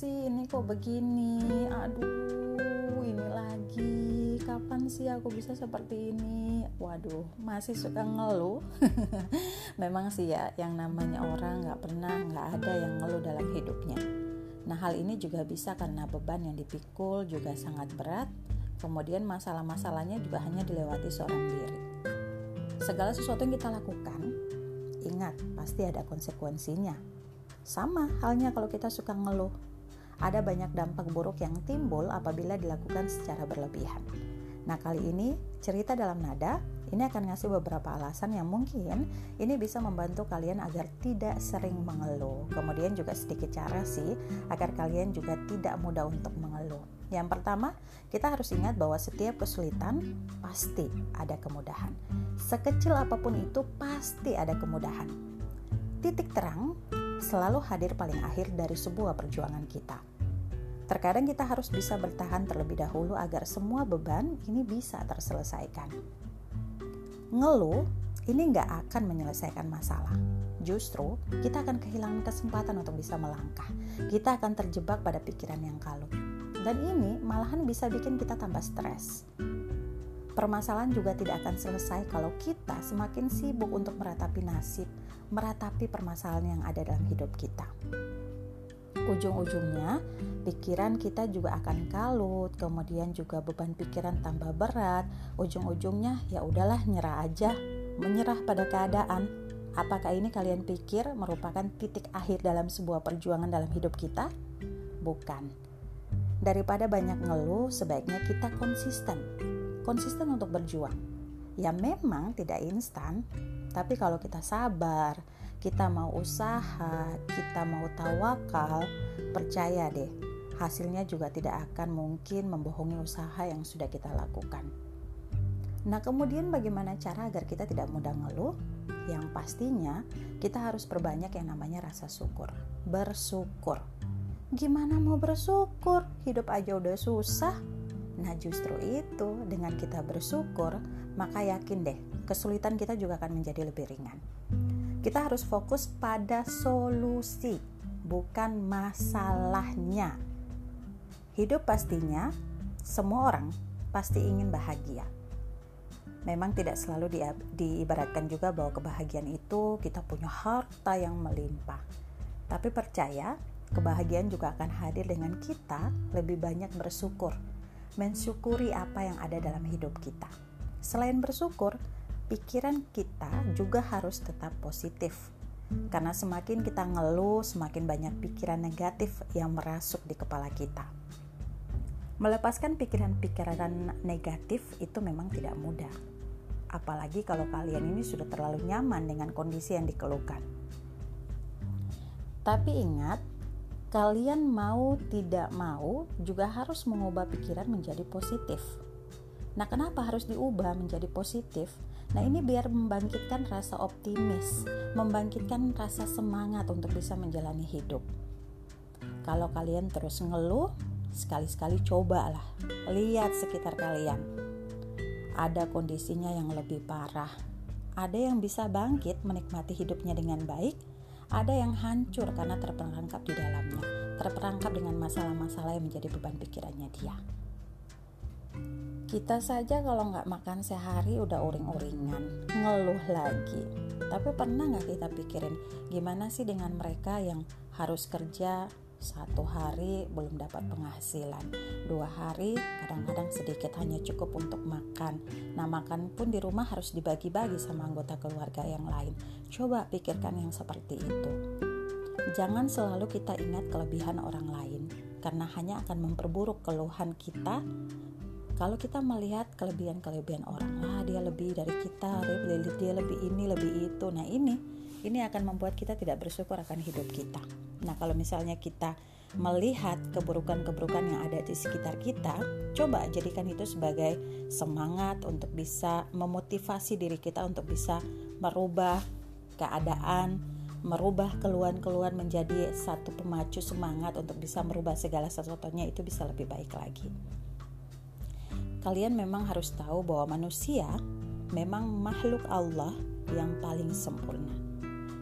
sih? Ini kok begini? Aduh ini lagi. Kapan sih aku bisa seperti ini? Waduh masih suka ngeluh. Memang sih ya yang namanya orang nggak pernah nggak ada yang ngeluh dalam hidupnya. Nah hal ini juga bisa karena beban yang dipikul juga sangat berat. Kemudian masalah-masalahnya juga hanya dilewati seorang diri. Segala sesuatu yang kita lakukan ingat pasti ada konsekuensinya. Sama halnya kalau kita suka ngeluh. Ada banyak dampak buruk yang timbul apabila dilakukan secara berlebihan. Nah, kali ini cerita dalam nada ini akan ngasih beberapa alasan yang mungkin ini bisa membantu kalian agar tidak sering mengeluh. Kemudian juga sedikit cara sih agar kalian juga tidak mudah untuk mengeluh. Yang pertama, kita harus ingat bahwa setiap kesulitan pasti ada kemudahan. Sekecil apa pun itu pasti ada kemudahan. Titik terang selalu hadir paling akhir dari sebuah perjuangan kita. Terkadang kita harus bisa bertahan terlebih dahulu agar semua beban ini bisa terselesaikan. Ngeluh ini nggak akan menyelesaikan masalah. Justru kita akan kehilangan kesempatan untuk bisa melangkah. Kita akan terjebak pada pikiran yang kalut. Dan ini malahan bisa bikin kita tambah stres. Permasalahan juga tidak akan selesai kalau kita semakin sibuk untuk meratapi nasib, meratapi permasalahan yang ada dalam hidup kita. Ujung-ujungnya, pikiran kita juga akan kalut, kemudian juga beban pikiran tambah berat. Ujung-ujungnya, ya udahlah, nyerah aja, menyerah pada keadaan. Apakah ini kalian pikir merupakan titik akhir dalam sebuah perjuangan dalam hidup kita? Bukan. Daripada banyak ngeluh, sebaiknya kita konsisten konsisten untuk berjuang. Ya memang tidak instan, tapi kalau kita sabar, kita mau usaha, kita mau tawakal, percaya deh, hasilnya juga tidak akan mungkin membohongi usaha yang sudah kita lakukan. Nah, kemudian bagaimana cara agar kita tidak mudah ngeluh? Yang pastinya kita harus perbanyak yang namanya rasa syukur. Bersyukur. Gimana mau bersyukur? Hidup aja udah susah, Nah, justru itu dengan kita bersyukur, maka yakin deh, kesulitan kita juga akan menjadi lebih ringan. Kita harus fokus pada solusi, bukan masalahnya. Hidup pastinya semua orang pasti ingin bahagia. Memang tidak selalu di, diibaratkan juga bahwa kebahagiaan itu kita punya harta yang melimpah. Tapi percaya, kebahagiaan juga akan hadir dengan kita lebih banyak bersyukur mensyukuri apa yang ada dalam hidup kita. Selain bersyukur, pikiran kita juga harus tetap positif. Karena semakin kita ngeluh, semakin banyak pikiran negatif yang merasuk di kepala kita. Melepaskan pikiran-pikiran negatif itu memang tidak mudah. Apalagi kalau kalian ini sudah terlalu nyaman dengan kondisi yang dikeluhkan. Tapi ingat, kalian mau tidak mau juga harus mengubah pikiran menjadi positif. Nah, kenapa harus diubah menjadi positif? Nah, ini biar membangkitkan rasa optimis, membangkitkan rasa semangat untuk bisa menjalani hidup. Kalau kalian terus ngeluh, sekali-sekali cobalah lihat sekitar kalian. Ada kondisinya yang lebih parah. Ada yang bisa bangkit menikmati hidupnya dengan baik, ada yang hancur karena terperangkap di dalamnya, terperangkap dengan masalah-masalah yang menjadi beban pikirannya dia. Kita saja kalau nggak makan sehari udah uring-uringan, ngeluh lagi. Tapi pernah nggak kita pikirin gimana sih dengan mereka yang harus kerja satu hari belum dapat penghasilan? Dua hari kadang-kadang sedikit hanya cukup untuk makan. Nah makan pun di rumah harus dibagi-bagi sama anggota keluarga yang lain. Coba pikirkan yang seperti itu. Jangan selalu kita ingat kelebihan orang lain karena hanya akan memperburuk keluhan kita kalau kita melihat kelebihan-kelebihan orang wah dia lebih dari kita dia lebih ini lebih itu nah ini ini akan membuat kita tidak bersyukur akan hidup kita. Nah, kalau misalnya kita melihat keburukan-keburukan yang ada di sekitar kita, coba jadikan itu sebagai semangat untuk bisa memotivasi diri kita untuk bisa merubah keadaan, merubah keluhan-keluhan menjadi satu pemacu semangat untuk bisa merubah segala sesuatunya itu bisa lebih baik lagi. Kalian memang harus tahu bahwa manusia memang makhluk Allah yang paling sempurna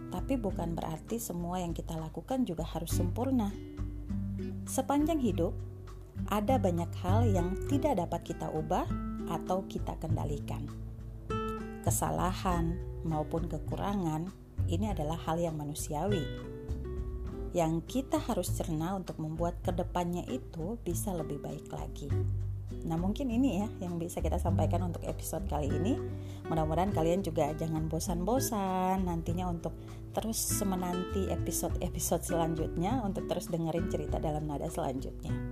tapi bukan berarti semua yang kita lakukan juga harus sempurna. Sepanjang hidup, ada banyak hal yang tidak dapat kita ubah atau kita kendalikan. Kesalahan maupun kekurangan ini adalah hal yang manusiawi. Yang kita harus cerna untuk membuat ke depannya itu bisa lebih baik lagi. Nah mungkin ini ya yang bisa kita sampaikan untuk episode kali ini. Mudah-mudahan kalian juga jangan bosan-bosan nantinya untuk terus menanti episode-episode selanjutnya Untuk terus dengerin cerita dalam nada selanjutnya